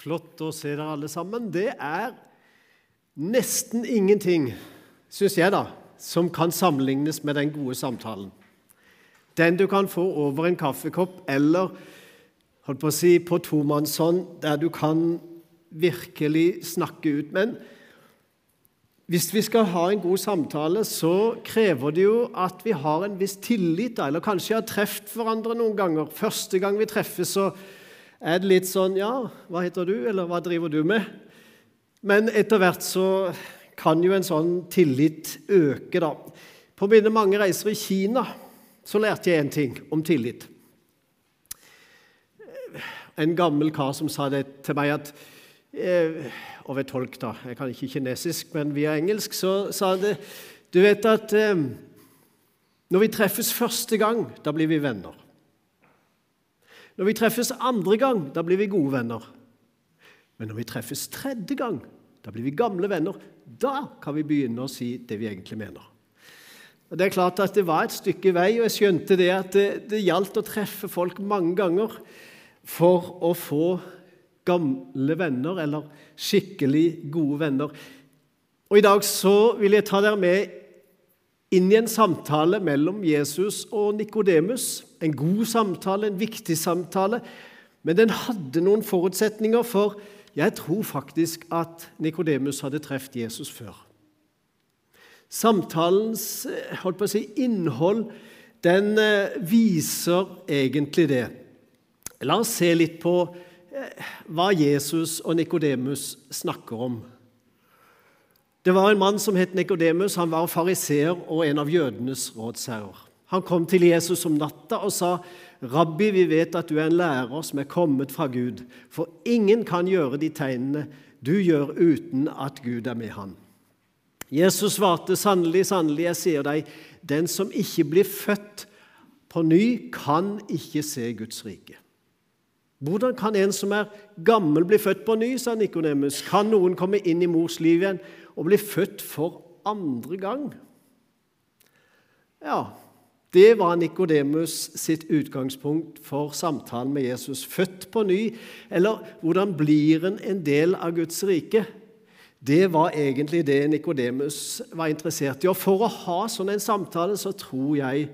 Flott å se dere alle sammen. Det er nesten ingenting, syns jeg, da, som kan sammenlignes med den gode samtalen. Den du kan få over en kaffekopp eller holdt på å si, på tomannshånd, der du kan virkelig snakke ut. Men hvis vi skal ha en god samtale, så krever det jo at vi har en viss tillit, da, eller kanskje har truffet hverandre noen ganger. Første gang vi treffes, så er det litt sånn Ja, hva heter du, eller hva driver du med? Men etter hvert så kan jo en sånn tillit øke, da. På mine mange reiser i Kina så lærte jeg en ting om tillit. En gammel kar som sa det til meg at eh, Og ved tolk, da. Jeg kan ikke kinesisk, men via engelsk så sa han det. Du vet at eh, når vi treffes første gang, da blir vi venner. Når vi treffes andre gang, da blir vi gode venner. Men når vi treffes tredje gang, da blir vi gamle venner. Da kan vi begynne å si det vi egentlig mener. Og Det er klart at det var et stykke vei, og jeg skjønte det at det, det gjaldt å treffe folk mange ganger for å få gamle venner, eller skikkelig gode venner. Og I dag så vil jeg ta dere med inn i en samtale mellom Jesus og Nikodemus. En god samtale, en viktig samtale. Men den hadde noen forutsetninger, for jeg tror faktisk at Nikodemus hadde truffet Jesus før. Samtalens å si, innhold den eh, viser egentlig det. La oss se litt på eh, hva Jesus og Nikodemus snakker om. Det var en mann som het Nekodemus. Han var fariseer og en av jødenes rådsherrer. Han kom til Jesus om natta og sa, 'Rabbi, vi vet at du er en lærer som er kommet fra Gud.' 'For ingen kan gjøre de tegnene du gjør uten at Gud er med han.' Jesus svarte, 'Sannelig, sannelig, jeg sier deg, den som ikke blir født på ny, kan ikke se Guds rike.' Hvordan kan en som er gammel, bli født på ny, sa Nikodemus. Kan noen komme inn i mors liv igjen og bli født for andre gang? Ja, det var Nikodemus sitt utgangspunkt for samtalen med Jesus. Født på ny, eller hvordan blir en en del av Guds rike? Det var egentlig det Nikodemus var interessert i. Og For å ha sånn en samtale så tror jeg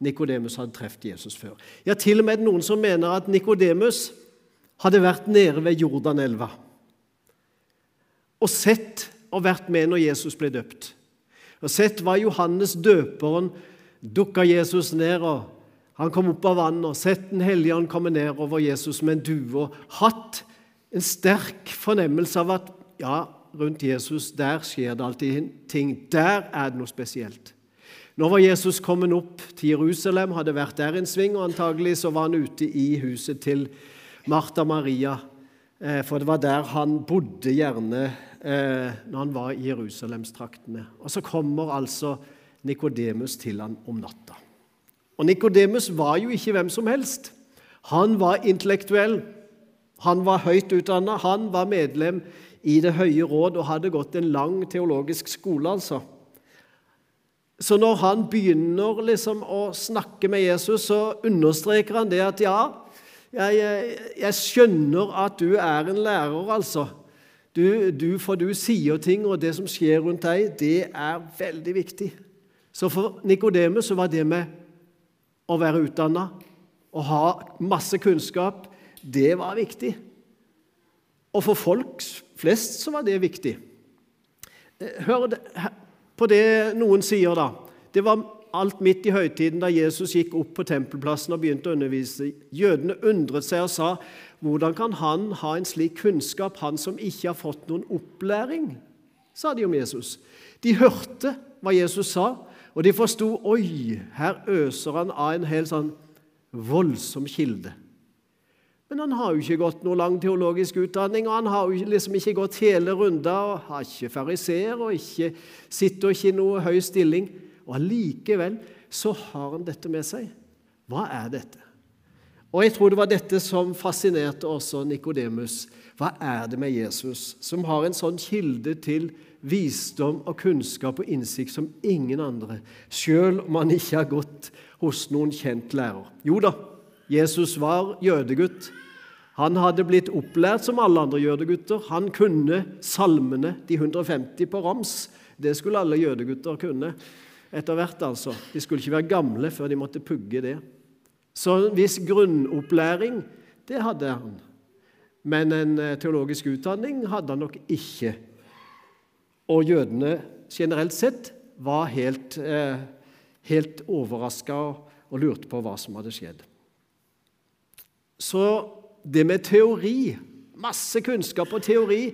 Nikodemus hadde truffet Jesus før. Ja, Til og med noen som mener at Nikodemus hadde vært nede ved Jordanelva og sett og vært med når Jesus ble døpt. Og sett hva Johannes døperen dukka Jesus ned, og han kom opp av vannet, og sett Den hellige ånd komme ned over Jesus med en due, og hatt en sterk fornemmelse av at ja, rundt Jesus, der skjer det alltid ting. Der er det noe spesielt. Nå var Jesus kommet opp til Jerusalem, hadde vært der en sving, og antagelig så var han ute i huset til Martha Maria, for det var der han bodde gjerne eh, når han var i Jerusalemstraktene. Og så kommer altså Nikodemus til han om natta. Og Nikodemus var jo ikke hvem som helst. Han var intellektuell, han var høyt utdanna, han var medlem i Det høye råd og hadde gått en lang teologisk skole, altså. Så når han begynner liksom å snakke med Jesus, så understreker han det at ja, jeg, jeg, skjønner at du er en lærer, altså. Du, du, for du sier ting, og det som skjer rundt deg, det er veldig viktig. Så for Nikodemus var det med å være utdanna og ha masse kunnskap, det var viktig. Og for folk flest så var det viktig. Hør på det noen sier, da. Det var alt midt i høytiden da Jesus gikk opp på tempelplassen og begynte å undervise. Jødene undret seg og sa, 'Hvordan kan han ha en slik kunnskap, han som ikke har fått noen opplæring?' sa de om Jesus. De hørte hva Jesus sa, og de forsto, 'Oi, her øser han av en hel sånn voldsom kilde'. Men han har jo ikke gått noe lang teologisk utdanning, og han har jo liksom ikke gått hele runda, og har ikke fariseer og ikke, sitter ikke i noe høy stilling. Og allikevel så har han dette med seg. Hva er dette? Og jeg tror det var dette som fascinerte også Nikodemus. Hva er det med Jesus, som har en sånn kilde til visdom og kunnskap og innsikt som ingen andre, sjøl om han ikke har gått hos noen kjent lærer? Jo da, Jesus var jødegutt. Han hadde blitt opplært som alle andre jødegutter. Han kunne salmene, de 150 på rams. Det skulle alle jødegutter kunne etter hvert. altså. De skulle ikke være gamle før de måtte pugge det. Så en viss grunnopplæring, det hadde han. Men en eh, teologisk utdanning hadde han nok ikke. Og jødene generelt sett var helt, eh, helt overraska og lurte på hva som hadde skjedd. Så det med teori, masse kunnskap og teori,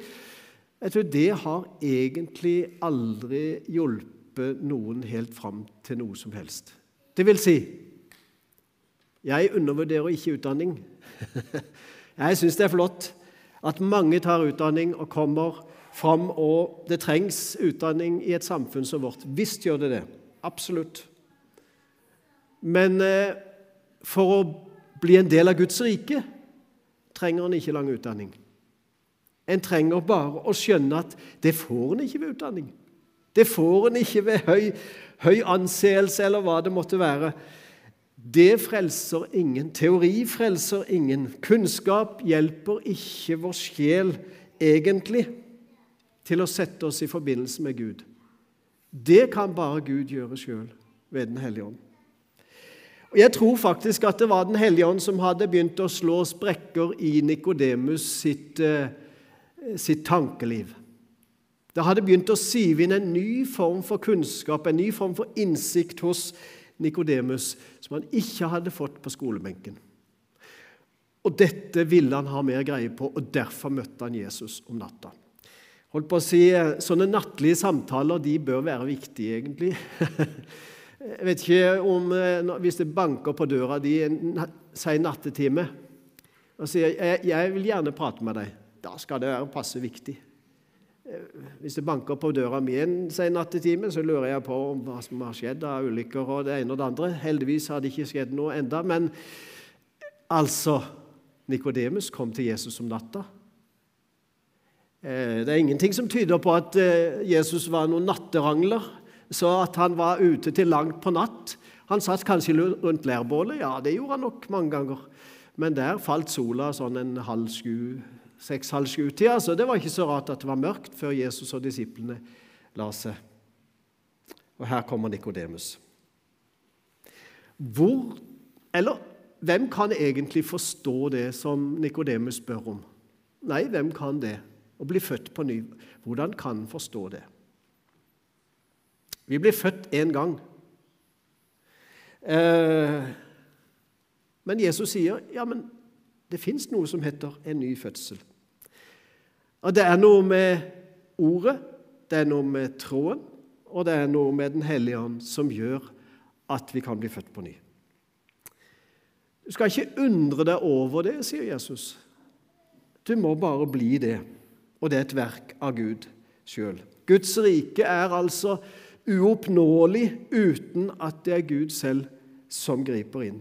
du, det har egentlig aldri hjulpet noen helt fram til noe som helst. Det vil si, jeg undervurderer ikke utdanning. Jeg syns det er flott at mange tar utdanning og kommer fram, og det trengs utdanning i et samfunn som vårt. Visst gjør det det. Absolutt. Men eh, for å bli en del av Guds rike trenger en ikke lang utdanning. En trenger bare å skjønne at det får en ikke ved utdanning. Det får en ikke ved høy, høy anseelse eller hva det måtte være. Det frelser ingen. Teori frelser ingen. Kunnskap hjelper ikke vår sjel egentlig til å sette oss i forbindelse med Gud. Det kan bare Gud gjøre sjøl ved Den hellige ånd. Og Jeg tror faktisk at det var Den hellige ånd som hadde begynt å slå sprekker i Nikodemus sitt, eh, sitt tankeliv. Det hadde begynt å sive inn en ny form for kunnskap, en ny form for innsikt hos Nikodemus som han ikke hadde fått på skolebenken. Og Dette ville han ha mer greie på, og derfor møtte han Jesus om natta. Holdt på å si, eh, Sånne nattlige samtaler de bør være viktige, egentlig. Jeg vet ikke om eh, Hvis det banker på døra di en nattetime og sier jeg, 'Jeg vil gjerne prate med deg', da skal det være passe viktig. Eh, hvis det banker på døra mi en sen nattetime, så lurer jeg på hva som har skjedd av ulykker og det ene og det andre. Heldigvis har det ikke skjedd noe enda, Men altså Nikodemus kom til Jesus om natta. Eh, det er ingenting som tyder på at Jesus var noen natterangler så at han var ute til langt på natt. Han satt kanskje rundt leirbålet, ja, det gjorde han nok mange ganger. Men der falt sola sånn en halv sju, seks-halv sju-tida, så det var ikke så rart at det var mørkt før Jesus og disiplene la seg. Og her kommer Nikodemus. Hvor Eller hvem kan egentlig forstå det som Nikodemus spør om? Nei, hvem kan det? Å bli født på ny. Hvordan kan han forstå det? Vi blir født én gang. Eh, men Jesus sier ja, men det fins noe som heter en ny fødsel. Og Det er noe med ordet, det er noe med tråden, og det er noe med Den hellige ånd som gjør at vi kan bli født på ny. Du skal ikke undre deg over det, sier Jesus. Du må bare bli det. Og det er et verk av Gud sjøl. Guds rike er altså uoppnåelig uten at det er Gud selv som griper inn.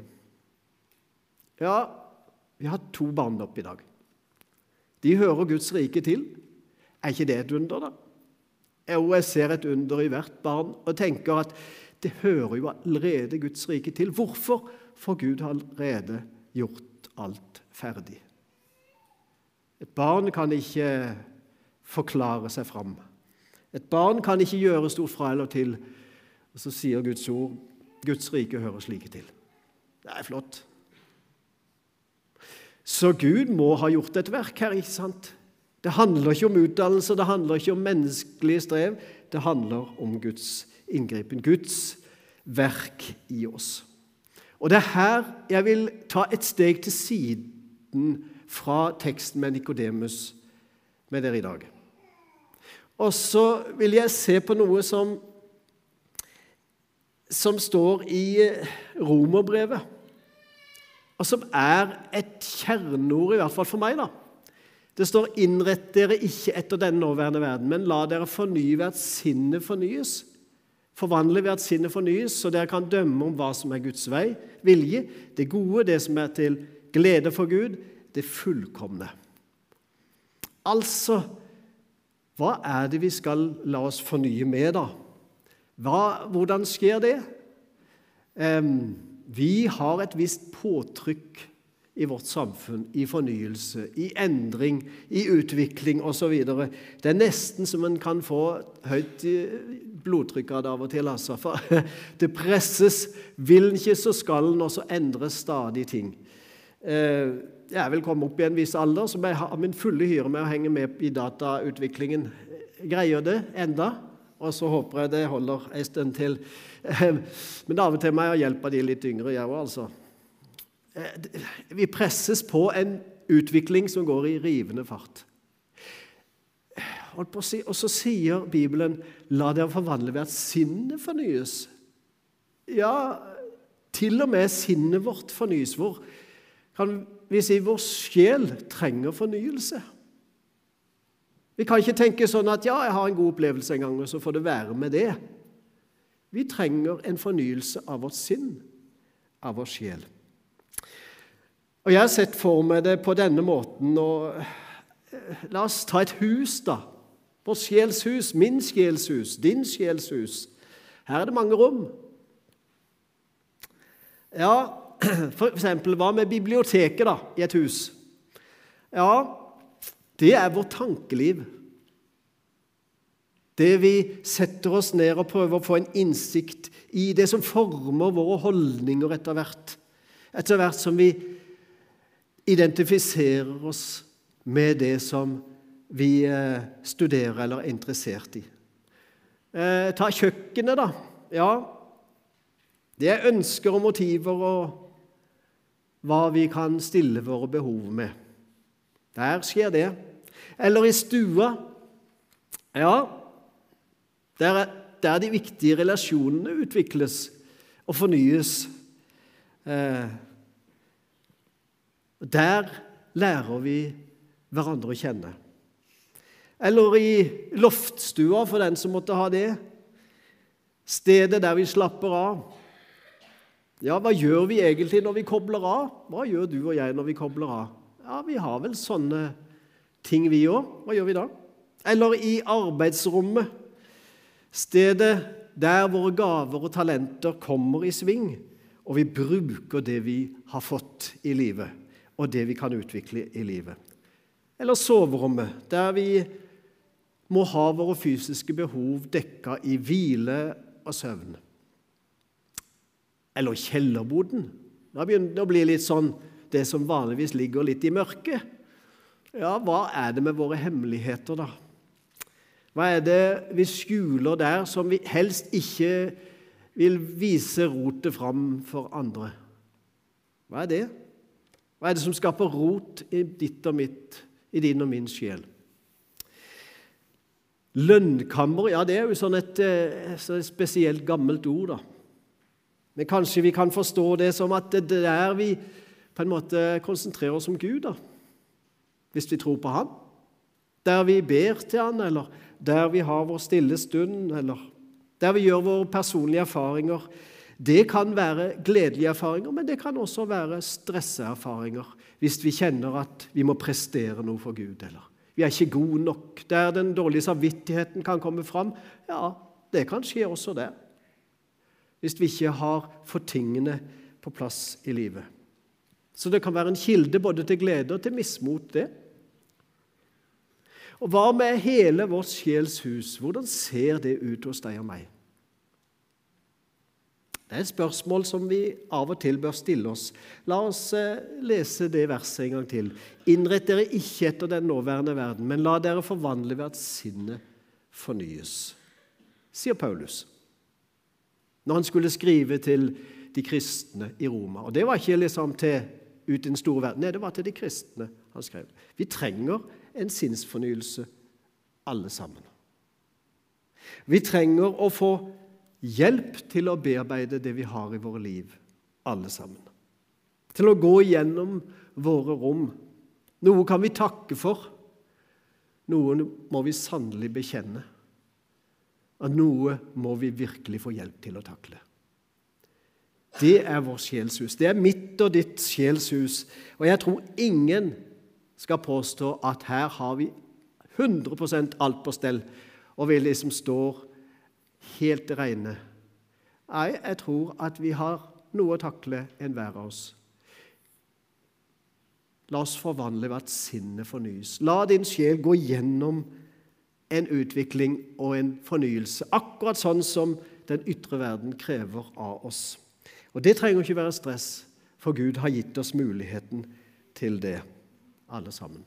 Ja, vi har to barn oppe i dag. De hører Guds rike til. Er ikke det et under, da? Jo, jeg ser et under i hvert barn og tenker at det hører jo allerede Guds rike til. Hvorfor? For Gud har allerede gjort alt ferdig. Et barn kan ikke forklare seg fram. Et barn kan ikke gjøre stort fra eller til. Og så sier Guds ord Guds rike hører slike til. Det er flott. Så Gud må ha gjort et verk her, ikke sant? Det handler ikke om utdannelse, det handler ikke om menneskelige strev. Det handler om Guds inngripen, Guds verk i oss. Og Det er her jeg vil ta et steg til siden fra teksten med Nikodemus med dere i dag. Og så vil jeg se på noe som, som står i eh, Romerbrevet, og som er et kjerneord, i hvert fall for meg. da. Det står 'innrett dere ikke etter den nåværende verden', men la dere fornye ved at sinnet fornyes. Forvandle ved at sinnet fornyes, så dere kan dømme om hva som er Guds vei, vilje, det gode, det som er til glede for Gud, det fullkomne. Altså hva er det vi skal la oss fornye med, da? Hva, hvordan skjer det? Um, vi har et visst påtrykk i vårt samfunn, i fornyelse, i endring, i utvikling osv. Det er nesten som en kan få høyt blodtrykk av det av og til. Altså. For det presses. Vil en ikke, så skal en, og så endres stadig ting. Eh, jeg vel kommet opp i en viss alder, så jeg har min fulle hyre med å henge med i datautviklingen. Greier det enda, og så håper jeg det holder en stund til. Men av og til må jeg hjelpe de litt yngre, jeg òg, altså. Eh, vi presses på en utvikling som går i rivende fart. Og så sier Bibelen 'la dere forvandle ved at sinnet fornyes'. Ja, til og med sinnet vårt fornyes. Hvor kan vi si vår sjel trenger fornyelse? Vi kan ikke tenke sånn at 'ja, jeg har en god opplevelse en gang', og så får det være med det. Vi trenger en fornyelse av vårt sinn, av vår sjel. Og Jeg har sett for meg det på denne måten og eh, La oss ta et hus, da. Vårt sjelshus, min sjelshus, din sjelshus. Her er det mange rom. Ja, for eksempel, hva med biblioteket da, i et hus? Ja, det er vårt tankeliv. Det vi setter oss ned og prøver å få en innsikt i, det som former våre holdninger etter hvert. Etter hvert som vi identifiserer oss med det som vi eh, studerer eller er interessert i. Eh, ta kjøkkenet, da. Ja, det er ønsker og motiver og hva vi kan stille våre behov med. Der skjer det. Eller i stua. Ja, der, er, der de viktige relasjonene utvikles og fornyes. Eh, der lærer vi hverandre å kjenne. Eller i loftstua, for den som måtte ha det. Stedet der vi slapper av. Ja, hva gjør vi egentlig når vi kobler av? Hva gjør du og jeg når vi kobler av? Ja, Vi har vel sånne ting, vi òg. Hva gjør vi da? Eller i arbeidsrommet. Stedet der våre gaver og talenter kommer i sving, og vi bruker det vi har fått i livet og det vi kan utvikle i livet. Eller soverommet, der vi må ha våre fysiske behov dekka i hvile og søvn. Eller kjellerboden. Da begynner det å bli litt sånn det som vanligvis ligger litt i mørket. Ja, hva er det med våre hemmeligheter, da? Hva er det vi skjuler der som vi helst ikke vil vise rotet fram for andre? Hva er det? Hva er det som skaper rot i ditt og mitt, i din og min sjel? Lønnkammer, ja, det er jo sånn et, eh, et spesielt gammelt ord. da. Men kanskje vi kan forstå det som at det er der vi på en måte konsentrerer oss om Gud, da. Hvis vi tror på Han. Der vi ber til Han, eller der vi har vår stille stund, eller der vi gjør våre personlige erfaringer det kan være gledelige erfaringer, men det kan også være stresseerfaringer hvis vi kjenner at vi må prestere noe for Gud, eller vi er ikke gode nok. Der den dårlige samvittigheten kan komme fram, ja, det kan skje også der. Hvis vi ikke har fått tingene på plass i livet. Så det kan være en kilde både til glede og til mismot, det. Og hva med hele vårt sjels hus? Hvordan ser det ut hos deg og meg? Det er et spørsmål som vi av og til bør stille oss. La oss eh, lese det verset en gang til. Innrett dere ikke etter den nåværende verden, men la dere forvandle ved at sinnet fornyes, sier Paulus når han skulle skrive til de kristne i Roma. Og Det var ikke liksom til ut i den store verden, nei, det var til de kristne han skrev. Vi trenger en sinnsfornyelse, alle sammen. Vi trenger å få hjelp til å bearbeide det vi har i våre liv, alle sammen. Til å gå igjennom våre rom. Noe kan vi takke for, noe må vi sannelig bekjenne. Og noe må vi virkelig få hjelp til å takle. Det er vår sjelshus. Det er mitt og ditt sjelshus. Og jeg tror ingen skal påstå at her har vi 100% alt på stell, og vi liksom står helt rene. Nei, jeg tror at vi har noe å takle, enhver av oss. La oss forvandle ved at sinnet fornyes. La din sjel gå gjennom en utvikling og en fornyelse, akkurat sånn som den ytre verden krever av oss. Og Det trenger ikke være stress, for Gud har gitt oss muligheten til det, alle sammen.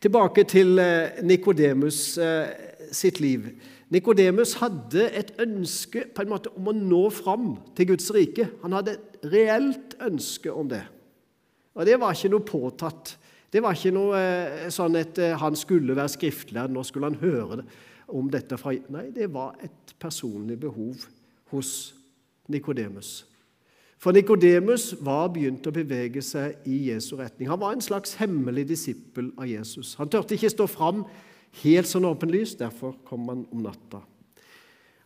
Tilbake til eh, Nikodemus eh, sitt liv. Nikodemus hadde et ønske på en måte om å nå fram til Guds rike. Han hadde et reelt ønske om det. Og det var ikke noe påtatt. Det var ikke noe eh, sånn at han skulle være skriftlærd, nå skulle han høre om dette fra Nei, det var et personlig behov hos Nikodemus. For Nikodemus var begynt å bevege seg i Jesu retning. Han var en slags hemmelig disippel av Jesus. Han turte ikke stå fram helt sånn åpenlyst, derfor kom han om natta.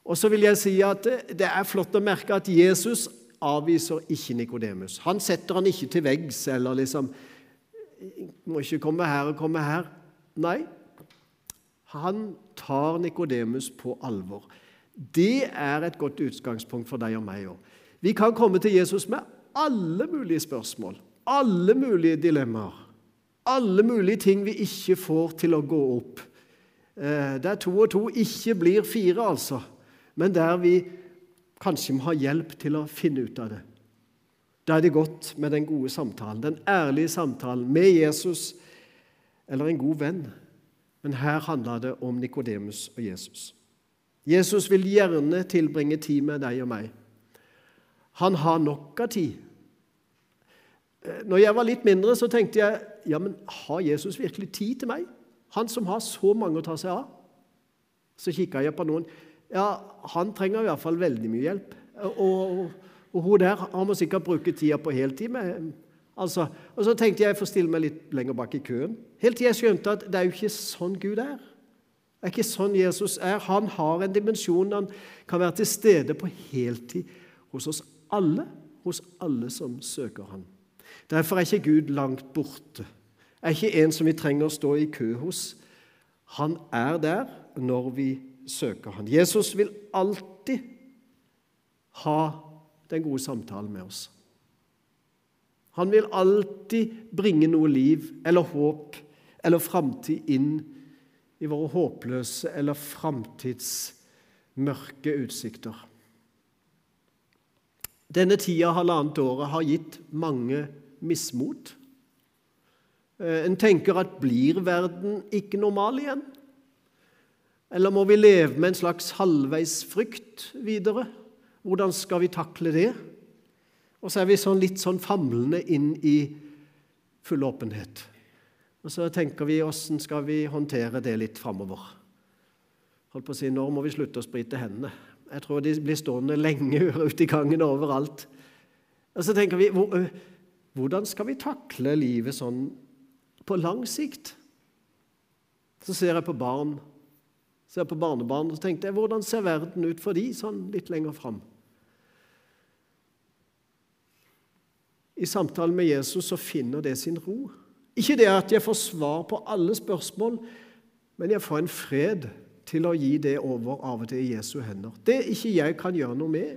Og så vil jeg si at Det er flott å merke at Jesus avviser ikke Nikodemus. Han setter han ikke til veggs eller liksom Må ikke komme her og komme her. Nei, han tar Nikodemus på alvor. Det er et godt utgangspunkt for deg og meg òg. Vi kan komme til Jesus med alle mulige spørsmål, alle mulige dilemmaer, alle mulige ting vi ikke får til å gå opp. Eh, der to og to ikke blir fire, altså, men der vi kanskje må ha hjelp til å finne ut av det. Da er det godt med den gode samtalen, den ærlige samtalen med Jesus eller en god venn. Men her handler det om Nikodemus og Jesus. Jesus vil gjerne tilbringe tid med deg og meg. Han har nok av tid. Eh, når jeg var litt mindre, så tenkte jeg ja, men har Jesus virkelig tid til meg? Han som har så mange å ta seg av. Så kikka jeg på noen. Ja, han trenger i hvert fall veldig mye hjelp. Og, og, og hun der han må sikkert bruke tida på heltid. Altså, og så tenkte jeg jeg får stille meg litt lenger bak i køen. Helt til jeg skjønte at det er jo ikke sånn Gud er. Det er ikke sånn Jesus er. Han har en dimensjon. Han kan være til stede på heltid hos oss alle, hos alle som søker Han. Derfor er ikke Gud langt borte. Er ikke en som vi trenger å stå i kø hos. Han er der når vi søker Han. Jesus vil alltid ha den gode samtalen med oss. Han vil alltid bringe noe liv eller håp eller framtid inn i våre håpløse eller framtidsmørke utsikter. Denne tida, halvannet året, har gitt mange mismot. Eh, en tenker at blir verden ikke normal igjen? Eller må vi leve med en slags halvveisfrykt videre? Hvordan skal vi takle det? Og så er vi sånn litt sånn famlende inn i full åpenhet. Og så tenker vi åssen skal vi håndtere det litt framover? Holdt på å si, Når må vi slutte å sprite hendene? Jeg tror de blir stående lenge ute i gangen overalt. Og så tenker vi hvordan skal vi takle livet sånn på lang sikt? Så ser jeg på barn, ser på barnebarn, og så tenkte jeg hvordan ser verden ut for de sånn litt lenger fram? I samtalen med Jesus så finner det sin ro. Ikke det at jeg får svar på alle spørsmål, men jeg får en fred til å gi det over av og til i Jesu hender. Det ikke jeg kan gjøre noe med,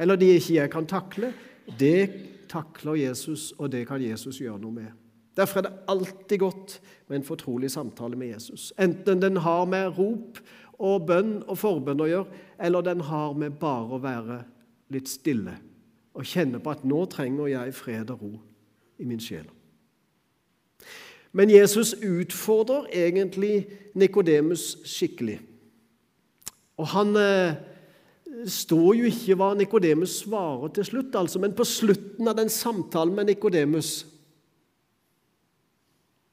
eller det ikke jeg kan takle, det takler Jesus, og det kan Jesus gjøre noe med. Derfor er det alltid godt med en fortrolig samtale med Jesus. Enten den har med rop og bønn og forbønn å gjøre, eller den har med bare å være litt stille og kjenne på at nå trenger jeg fred og ro i min sjel. Men Jesus utfordrer egentlig Nikodemus skikkelig. Og han eh, står jo ikke hva Nikodemus svarer til slutt, altså, men på slutten av den samtalen med Nikodemus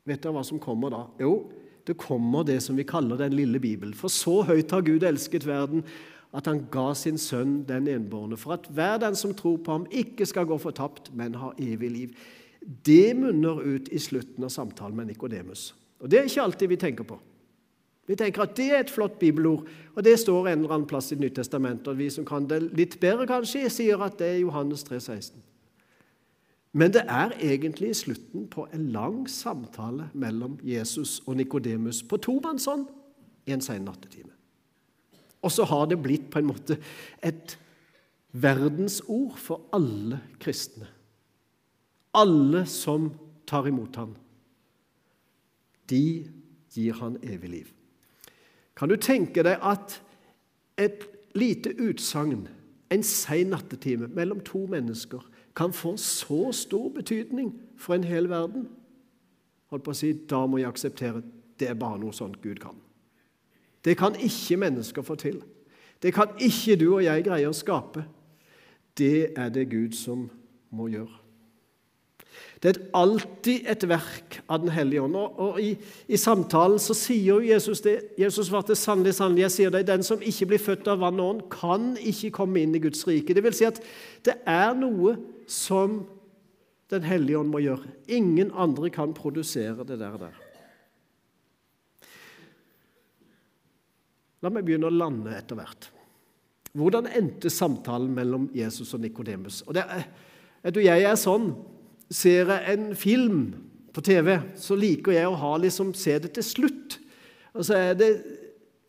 Vet dere hva som kommer da? Jo, det kommer det som vi kaller den lille Bibelen. For så høyt har Gud elsket verden at han ga sin sønn den enbårne, for at hver den som tror på ham, ikke skal gå fortapt, men ha evig liv. Det munner ut i slutten av samtalen med Nikodemus. Og det er ikke alltid vi tenker på. Vi tenker at det er et flott bibelord, og det står en eller annen plass i Nyttestamentet. Og vi som kan det litt bedre, kanskje, sier at det er Johannes 3, 16. Men det er egentlig slutten på en lang samtale mellom Jesus og Nikodemus på tomannshånd en sen nattetime. Og så har det blitt på en måte et verdensord for alle kristne alle som tar imot ham, de gir han evig liv. Kan du tenke deg at et lite utsagn en sein nattetime mellom to mennesker kan få så stor betydning for en hel verden? Holdt på å si, Da må jeg akseptere det er bare noe sånt Gud kan. Det kan ikke mennesker få til. Det kan ikke du og jeg greie å skape. Det er det Gud som må gjøre. Det er alltid et verk av Den hellige ånd. Og i, i, samtalen så sier Jesus det. Jesus svarte sannelig, sannelig, jeg sier deg, den som ikke blir født av vann og ånd, kan ikke komme inn i Guds rike. Det vil si at det er noe som Den hellige ånd må gjøre. Ingen andre kan produsere det der. der. La meg begynne å lande etter hvert. Hvordan endte samtalen mellom Jesus og Nikodemus? Jeg er sånn Ser jeg en film på TV, så liker jeg å ha liksom, se det til slutt. Og så er det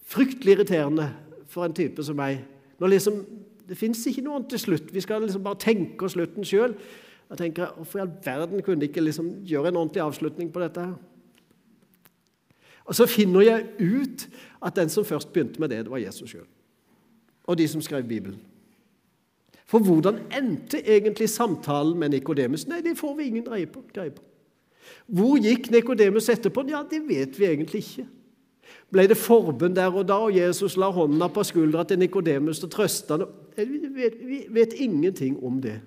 fryktelig irriterende for en type som meg. Når liksom, Det fins ikke noe til slutt. Vi skal liksom bare tenke oss slutten sjøl. Da tenker, Hvorfor i all verden kunne de ikke liksom gjøre en ordentlig avslutning på dette? her? Og Så finner jeg ut at den som først begynte med det, det var Jesus sjøl. Og de som skrev Bibelen. For hvordan endte egentlig samtalen med Nikodemus? Nei, det får vi ingen greie på. På. Hvor gikk Nikodemus etterpå? Ja, Det vet vi egentlig ikke. Ble det forbund der og da, og Jesus la hånda på skuldra til Nikodemus og trøsta ham? Vi vet, vi vet ingenting om det.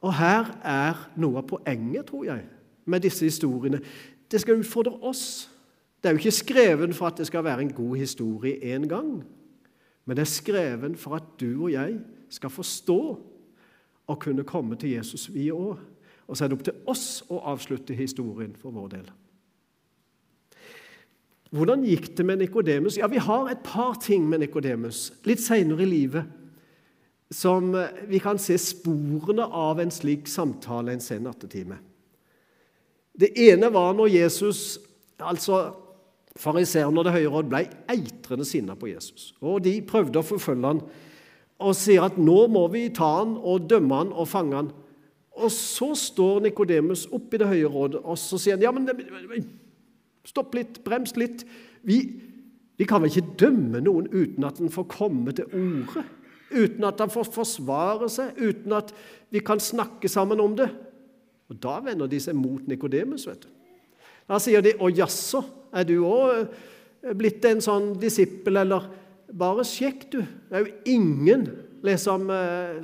Og her er noe av poenget, tror jeg, med disse historiene. Det skal utfordre oss. Det er jo ikke skreven for at det skal være en god historie én gang, men det er skreven for at du og jeg skal forstå og kunne komme til Jesus, vi òg. Og så er det opp til oss å avslutte historien for vår del. Hvordan gikk det med Nikodemus? Ja, Vi har et par ting med Nikodemus litt seinere i livet som vi kan se sporene av en slik samtale en sen nattetime. Det ene var når Jesus, altså fariseerne og Det høye råd, ble eitrende sinna på Jesus. Og De prøvde å forfølge han og sier at nå må vi ta han og dømme han og fange han. Og så står Nikodemus opp i Det høye rådet og så sier han, ja, men stopp litt, brems litt. Vi, vi kan vel ikke dømme noen uten at han får komme til orde? Uten at han får forsvare seg, uten at vi kan snakke sammen om det? Og Da vender de seg mot Nikodemus. vet du. Da sier de 'Å jaså, er du òg blitt en sånn disippel', eller bare sjekk, du. Det er jo ingen liksom,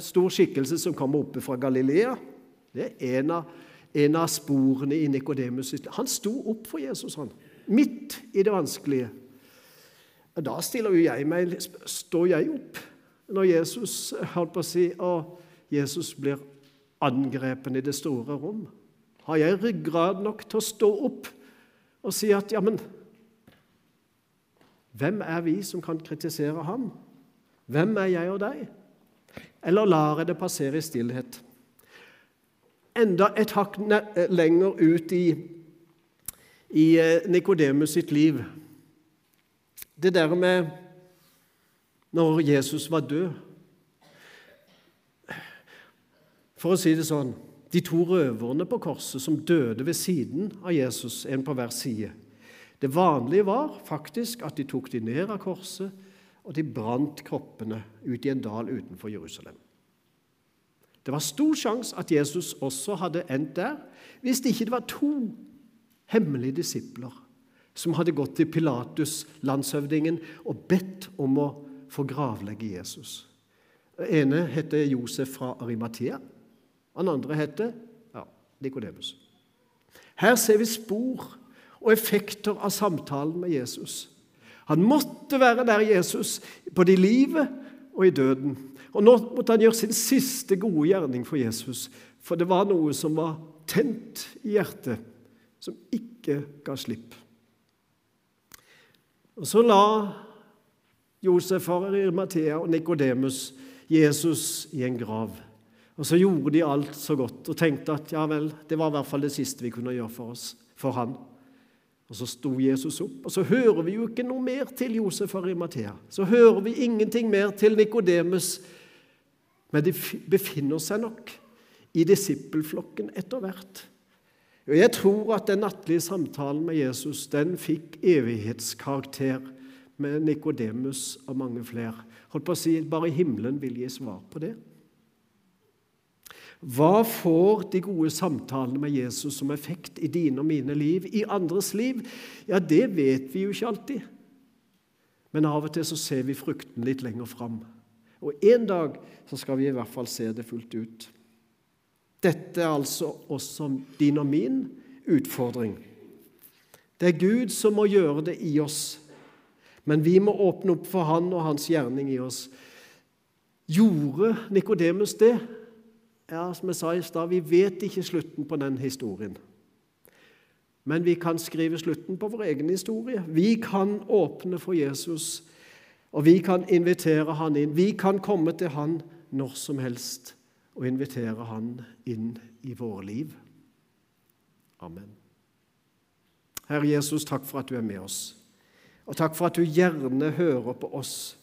stor skikkelse som kommer oppe fra Galilea. Det er en av, en av sporene i Nikodemus. Han sto opp for Jesus, han. Midt i det vanskelige. Da stiller jo jeg meg Står jeg opp når Jesus holdt på å si, og Jesus blir angrepen i det store rom? Har jeg ryggrad nok til å stå opp og si at ja, men hvem er vi som kan kritisere ham? Hvem er jeg og deg? Eller lar jeg det passere i stillhet? Enda et hakk lenger ut i, i eh, Nikodemus sitt liv. Det der med når Jesus var død For å si det sånn De to røverne på korset som døde ved siden av Jesus, en på hver side det vanlige var faktisk at de tok de ned av korset, og de brant kroppene ut i en dal utenfor Jerusalem. Det var stor sjanse at Jesus også hadde endt der, hvis det ikke var to hemmelige disipler som hadde gått til Pilatus, landshøvdingen, og bedt om å få gravlegge Jesus. Den ene heter Josef fra Arimathea. Den andre heter ja, Nikodemus. Her ser vi spor og effekter av samtalen med Jesus. Han måtte være der Jesus, både i livet og i døden. Og Nå måtte han gjøre sin siste gode gjerning for Jesus, for det var noe som var tent i hjertet, som ikke ga slipp. Og Så la Josef, Mathea og Nikodemus Jesus i en grav. Og Så gjorde de alt så godt og tenkte at ja vel, det var i hvert fall det siste vi kunne gjøre for oss, for han. Og Så sto Jesus opp, og så hører vi jo ikke noe mer til Josef og Arimathea. Så hører vi ingenting mer til Nikodemus, men de befinner seg nok i disippelflokken etter hvert. Og Jeg tror at den nattlige samtalen med Jesus den fikk evighetskarakter med Nikodemus og mange flere. Holdt på å si, Bare himmelen vil gi svar på det. Hva får de gode samtalene med Jesus som effekt i dine og mine liv, i andres liv? Ja, det vet vi jo ikke alltid. Men av og til så ser vi frukten litt lenger fram. Og en dag så skal vi i hvert fall se det fullt ut. Dette er altså også din og min utfordring. Det er Gud som må gjøre det i oss, men vi må åpne opp for Han og Hans gjerning i oss. Gjorde Nikodemus det? Ja, som jeg sa i stad, vi vet ikke slutten på den historien. Men vi kan skrive slutten på vår egen historie. Vi kan åpne for Jesus, og vi kan invitere han inn. Vi kan komme til han når som helst og invitere Han inn i våre liv. Amen. Herre Jesus, takk for at du er med oss. Og takk for at du gjerne hører på oss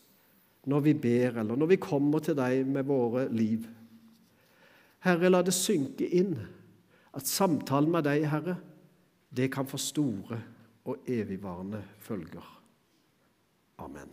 når vi ber, eller når vi kommer til deg med våre liv. Herre, la det synke inn at samtalen med deg, Herre, det kan få store og evigvarende følger. Amen.